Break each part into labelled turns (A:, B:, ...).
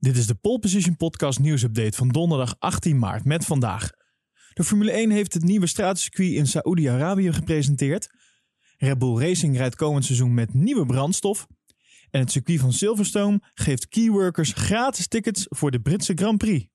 A: Dit is de Pole Position Podcast nieuwsupdate van donderdag 18 maart met vandaag. De Formule 1 heeft het nieuwe stratencircuit in Saoedi-Arabië gepresenteerd. Red Bull Racing rijdt komend seizoen met nieuwe brandstof. En het circuit van Silverstone geeft keyworkers gratis tickets voor de Britse Grand Prix.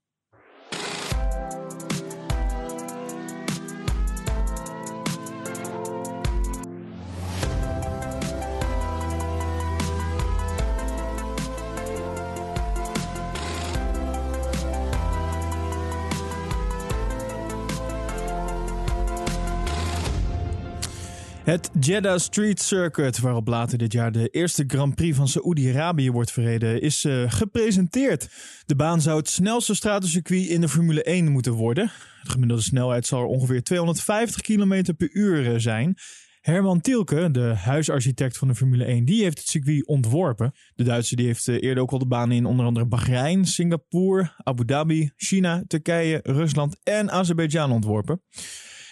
A: Het Jeddah Street Circuit, waarop later dit jaar de eerste Grand Prix van Saoedi-Arabië wordt verreden, is uh, gepresenteerd. De baan zou het snelste stratencircuit in de Formule 1 moeten worden. De gemiddelde snelheid zal ongeveer 250 km per uur eh, zijn. Herman Tielke, de huisarchitect van de Formule 1, die heeft het circuit ontworpen. De Duitse die heeft eh, eerder ook al de banen in onder andere Bahrein, Singapore, Abu Dhabi, China, Turkije, Rusland en Azerbeidzjan ontworpen.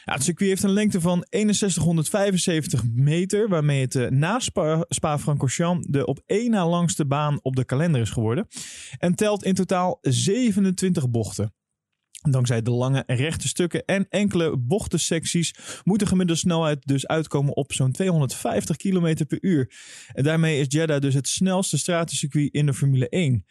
A: Het circuit heeft een lengte van 6175 meter, waarmee het uh, na Spa-Francorchamps de op één na langste baan op de kalender is geworden. En telt in totaal 27 bochten. Dankzij de lange rechte stukken en enkele bochtensecties moet de gemiddelde snelheid dus uitkomen op zo'n 250 km per uur. En daarmee is Jeddah dus het snelste stratencircuit in de Formule 1.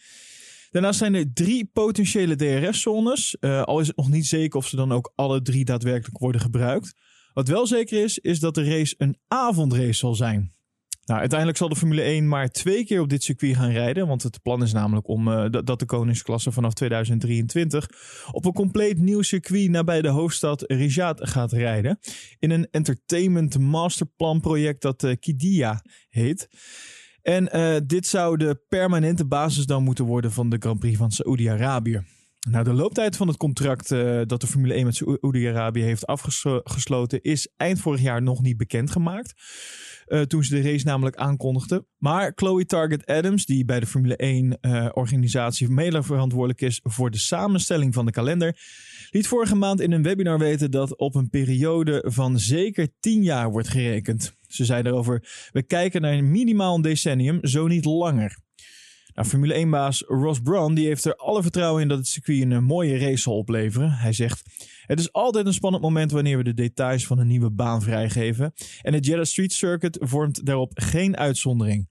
A: Daarnaast zijn er drie potentiële DRS-zones. Uh, al is het nog niet zeker of ze dan ook alle drie daadwerkelijk worden gebruikt. Wat wel zeker is, is dat de race een avondrace zal zijn. Nou, uiteindelijk zal de Formule 1 maar twee keer op dit circuit gaan rijden. Want het plan is namelijk om uh, dat de koningsklasse vanaf 2023 op een compleet nieuw circuit nabij de hoofdstad Riyadh gaat rijden. In een entertainment masterplan project dat uh, Kidia heet. En uh, dit zou de permanente basis dan moeten worden van de Grand Prix van Saoedi-Arabië. Nou, de looptijd van het contract uh, dat de Formule 1 met Saoedi-Arabië heeft afgesloten is eind vorig jaar nog niet bekendgemaakt. Uh, toen ze de race namelijk aankondigden. Maar Chloe Target Adams, die bij de Formule 1 uh, organisatie mede verantwoordelijk is voor de samenstelling van de kalender, liet vorige maand in een webinar weten dat op een periode van zeker 10 jaar wordt gerekend. Ze zei daarover: We kijken naar minimaal een decennium, zo niet langer. Nou, Formule 1-baas Ross Brown die heeft er alle vertrouwen in dat het circuit een mooie race zal opleveren. Hij zegt: Het is altijd een spannend moment wanneer we de details van een nieuwe baan vrijgeven. En het Jeddah Street Circuit vormt daarop geen uitzondering.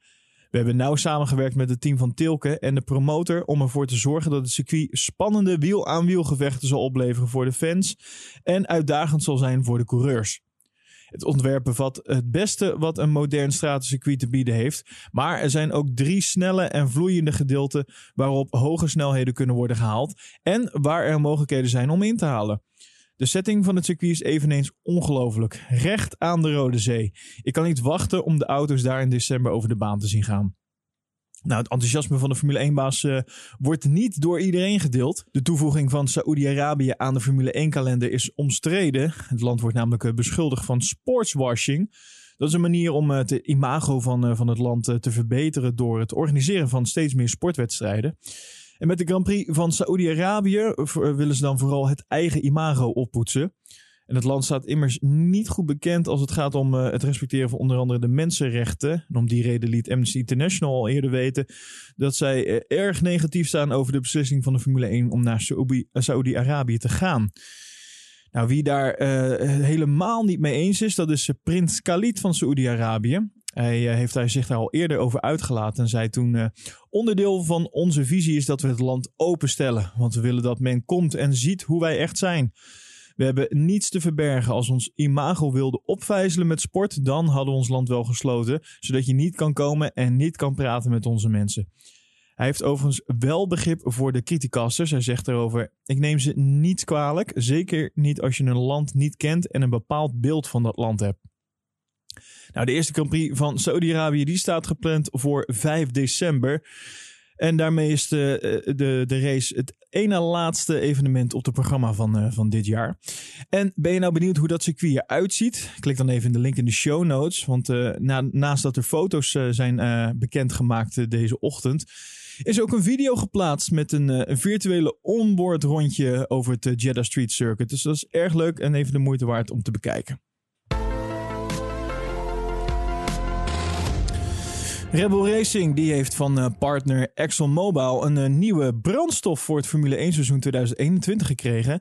A: We hebben nauw samengewerkt met het team van Tilke en de promotor om ervoor te zorgen dat het circuit spannende wiel-aan-wiel gevechten zal opleveren voor de fans en uitdagend zal zijn voor de coureurs. Het ontwerp bevat het beste wat een modern stratencircuit te bieden heeft. Maar er zijn ook drie snelle en vloeiende gedeelten waarop hoge snelheden kunnen worden gehaald. En waar er mogelijkheden zijn om in te halen. De setting van het circuit is eveneens ongelooflijk. Recht aan de Rode Zee. Ik kan niet wachten om de auto's daar in december over de baan te zien gaan. Nou, het enthousiasme van de Formule 1-baas uh, wordt niet door iedereen gedeeld. De toevoeging van Saoedi-Arabië aan de Formule 1-kalender is omstreden. Het land wordt namelijk uh, beschuldigd van sportswashing. Dat is een manier om het uh, imago van, van het land te verbeteren door het organiseren van steeds meer sportwedstrijden. En met de Grand Prix van Saoedi-Arabië willen ze dan vooral het eigen imago oppoetsen. En het land staat immers niet goed bekend als het gaat om uh, het respecteren van onder andere de mensenrechten. En om die reden liet Amnesty International al eerder weten dat zij uh, erg negatief staan over de beslissing van de Formule 1 om naar Saoedi-Arabië te gaan. Nou, wie daar helemaal niet mee eens is, dat is prins Khalid van Saoedi-Arabië. Hij heeft zich daar al eerder over uitgelaten en zei toen: Onderdeel van onze visie is dat we het land openstellen. Want we willen dat men komt en ziet hoe wij echt zijn. We hebben niets te verbergen. Als ons imago wilde opvijzelen met sport, dan hadden we ons land wel gesloten, zodat je niet kan komen en niet kan praten met onze mensen. Hij heeft overigens wel begrip voor de criticasters. Hij zegt erover: Ik neem ze niet kwalijk. Zeker niet als je een land niet kent en een bepaald beeld van dat land hebt. Nou, de eerste Grand Prix van Saudi-Arabië die staat gepland voor 5 december. En daarmee is de, eh, de, de race het ene laatste evenement op het programma van, uh, van dit jaar. En ben je nou benieuwd hoe dat circuit eruit ziet? Klik dan even in de link in de show notes. Want uh, na, naast dat er foto's uh, zijn bekendgemaakt deze ochtend, is ook een video geplaatst met een, een virtuele onboard rondje over het Jeddah Street Circuit. Dus dat is erg leuk en even de moeite waard om te bekijken. Rebel Racing die heeft van uh, partner ExxonMobil een uh, nieuwe brandstof voor het Formule 1 seizoen 2021 gekregen.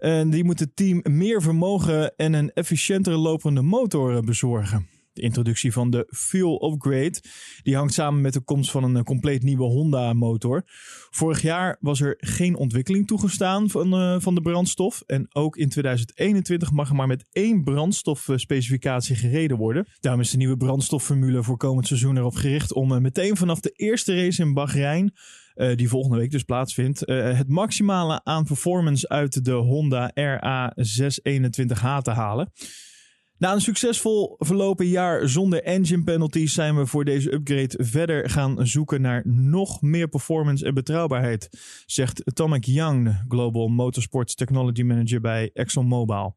A: Uh, die moet het team meer vermogen en een efficiëntere lopende motor bezorgen. Introductie van de Fuel Upgrade die hangt samen met de komst van een eh, compleet nieuwe Honda motor. Vorig jaar was er geen ontwikkeling toegestaan van, uh, van de brandstof. En ook in 2021 mag er maar met één brandstofspecificatie gereden worden. Daarom is de nieuwe brandstofformule voor komend seizoen erop gericht om uh, meteen vanaf de eerste race in Bahrein die volgende week dus plaatsvindt, het maximale aan performance uit de Honda RA621H te halen. Na een succesvol verlopen jaar zonder engine penalties zijn we voor deze upgrade verder gaan zoeken naar nog meer performance en betrouwbaarheid, zegt Tomek Young, Global Motorsports Technology Manager bij ExxonMobil.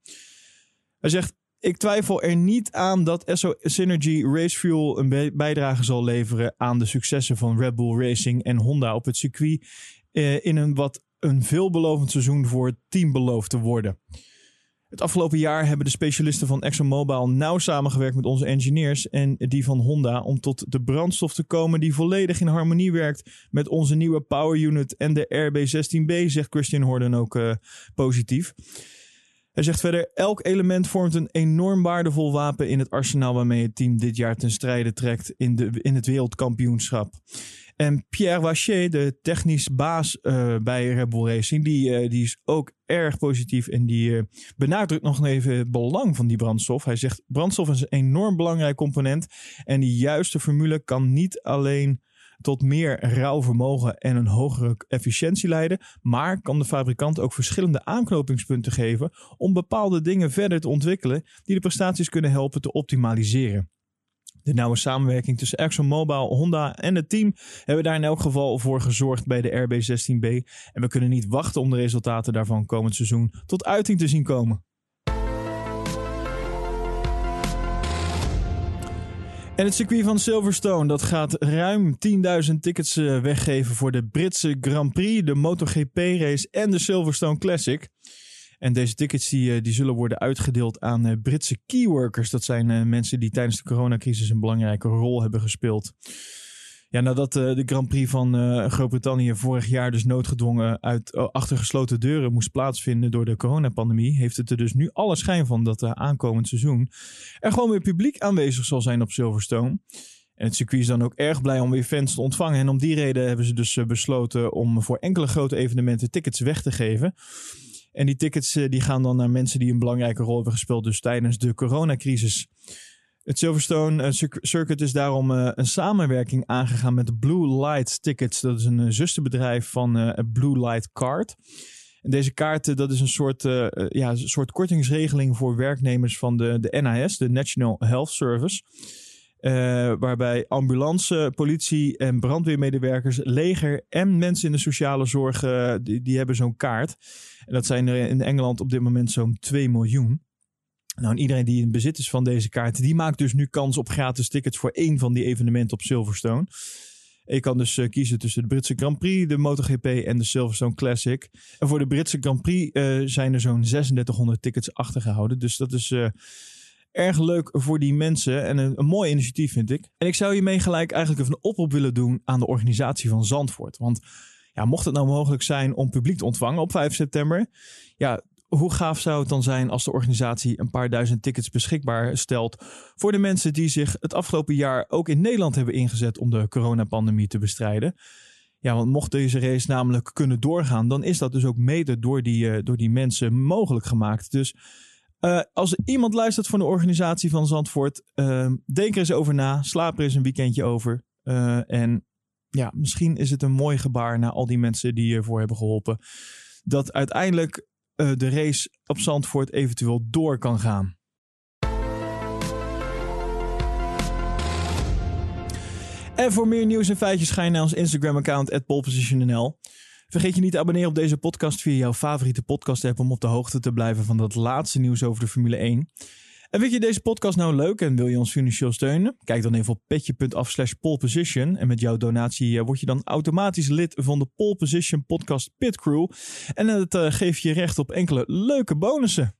A: Hij zegt: Ik twijfel er niet aan dat SO Synergy Race Fuel een bijdrage zal leveren aan de successen van Red Bull Racing en Honda op het circuit eh, in een wat een veelbelovend seizoen voor het team belooft te worden. Het afgelopen jaar hebben de specialisten van ExxonMobil nauw samengewerkt met onze engineers en die van Honda om tot de brandstof te komen die volledig in harmonie werkt met onze nieuwe Power Unit en de RB16B, zegt Christian Horden ook uh, positief. Hij zegt verder: elk element vormt een enorm waardevol wapen in het arsenaal waarmee het team dit jaar ten strijde trekt in, de, in het wereldkampioenschap. En Pierre Waché, de technisch baas uh, bij Red Bull Racing, die, uh, die is ook erg positief en die uh, benadrukt nog even het belang van die brandstof. Hij zegt: brandstof is een enorm belangrijk component en die juiste formule kan niet alleen tot meer rauw vermogen en een hogere efficiëntie leiden, maar kan de fabrikant ook verschillende aanknopingspunten geven om bepaalde dingen verder te ontwikkelen die de prestaties kunnen helpen te optimaliseren. De nauwe samenwerking tussen ExxonMobil, Honda en het team hebben daar in elk geval voor gezorgd bij de RB16B. En we kunnen niet wachten om de resultaten daarvan komend seizoen tot uiting te zien komen. En het circuit van Silverstone dat gaat ruim 10.000 tickets eh, weggeven voor de Britse Grand Prix, de MotoGP race en de Silverstone Classic. En deze tickets die, eh, die zullen worden uitgedeeld aan uh, Britse keyworkers. Dat zijn uh, mensen die tijdens de coronacrisis een belangrijke rol hebben gespeeld. Ja, nadat de Grand Prix van Groot-Brittannië vorig jaar dus noodgedwongen uit achter gesloten deuren moest plaatsvinden door de coronapandemie, heeft het er dus nu alle schijn van dat aankomend seizoen er gewoon weer publiek aanwezig zal zijn op Silverstone. En het circuit is dan ook erg blij om weer fans te ontvangen. En om die reden hebben ze dus besloten om voor enkele grote evenementen tickets weg te geven. En die tickets eh, die gaan dan naar mensen die een belangrijke rol hebben gespeeld dus tijdens de coronacrisis. Het Silverstone eh, Circuit is daarom uh, een samenwerking aangegaan met Blue Light Tickets. Dat is een zusterbedrijf van Blue Light Card. En deze kaarten, dat is een soort, ja, soort kortingsregeling voor werknemers van de, de NHS, de National Health Service. Waarbij ambulance, politie en brandweermedewerkers, leger en mensen in de sociale zorg, die, die hebben zo'n kaart. En dat zijn er in Engeland op dit moment zo'n 2 miljoen. Nou, en iedereen die in bezit is van deze kaart, die maakt dus nu kans op gratis tickets voor één van die evenementen op Silverstone. Je kan dus uh, kiezen tussen de Britse Grand Prix, de MotoGP en de Silverstone Classic. En voor de Britse Grand Prix zijn er zo'n 3600 tickets achtergehouden. Dus dat is erg leuk voor die mensen en een, mooi initiatief vind ik. En ik zou hiermee gelijk eigenlijk even een oproep willen doen aan de organisatie van Zandvoort. Want ja, mocht het nou mogelijk zijn om publiek te ontvangen op 5 september, ja, hoe gaaf zou het dan zijn als de organisatie een paar duizend tickets beschikbaar stelt voor de mensen die zich het afgelopen jaar ook in Nederland hebben ingezet om de coronapandemie te bestrijden? Ja, want mocht deze race namelijk kunnen doorgaan, dan is dat dus ook mede door die, uh, door die mensen mogelijk gemaakt. Dus uh, als iemand luistert van de organisatie van Zandvoort, uh, denk er eens over na. Slaap er eens een weekendje over. en ja, misschien is het een mooi gebaar naar al die mensen die ervoor hebben geholpen. Dat uiteindelijk uh, de race op Zandvoort eventueel door kan gaan. En voor meer nieuws en feitjes ga je naar ons Instagram-account polepositionnl. Vergeet je niet te abonneren op deze podcast via jouw favoriete podcast app om op de hoogte te blijven van het laatste nieuws over de Formule 1. En vind je deze podcast nou leuk en wil je ons financieel steunen? Kijk dan even op petje.af slash poleposition. En met jouw donatie uh, word je dan automatisch lid van de Pole Position podcast Pit Crew. En dat uh, geeft je recht op enkele leuke bonussen.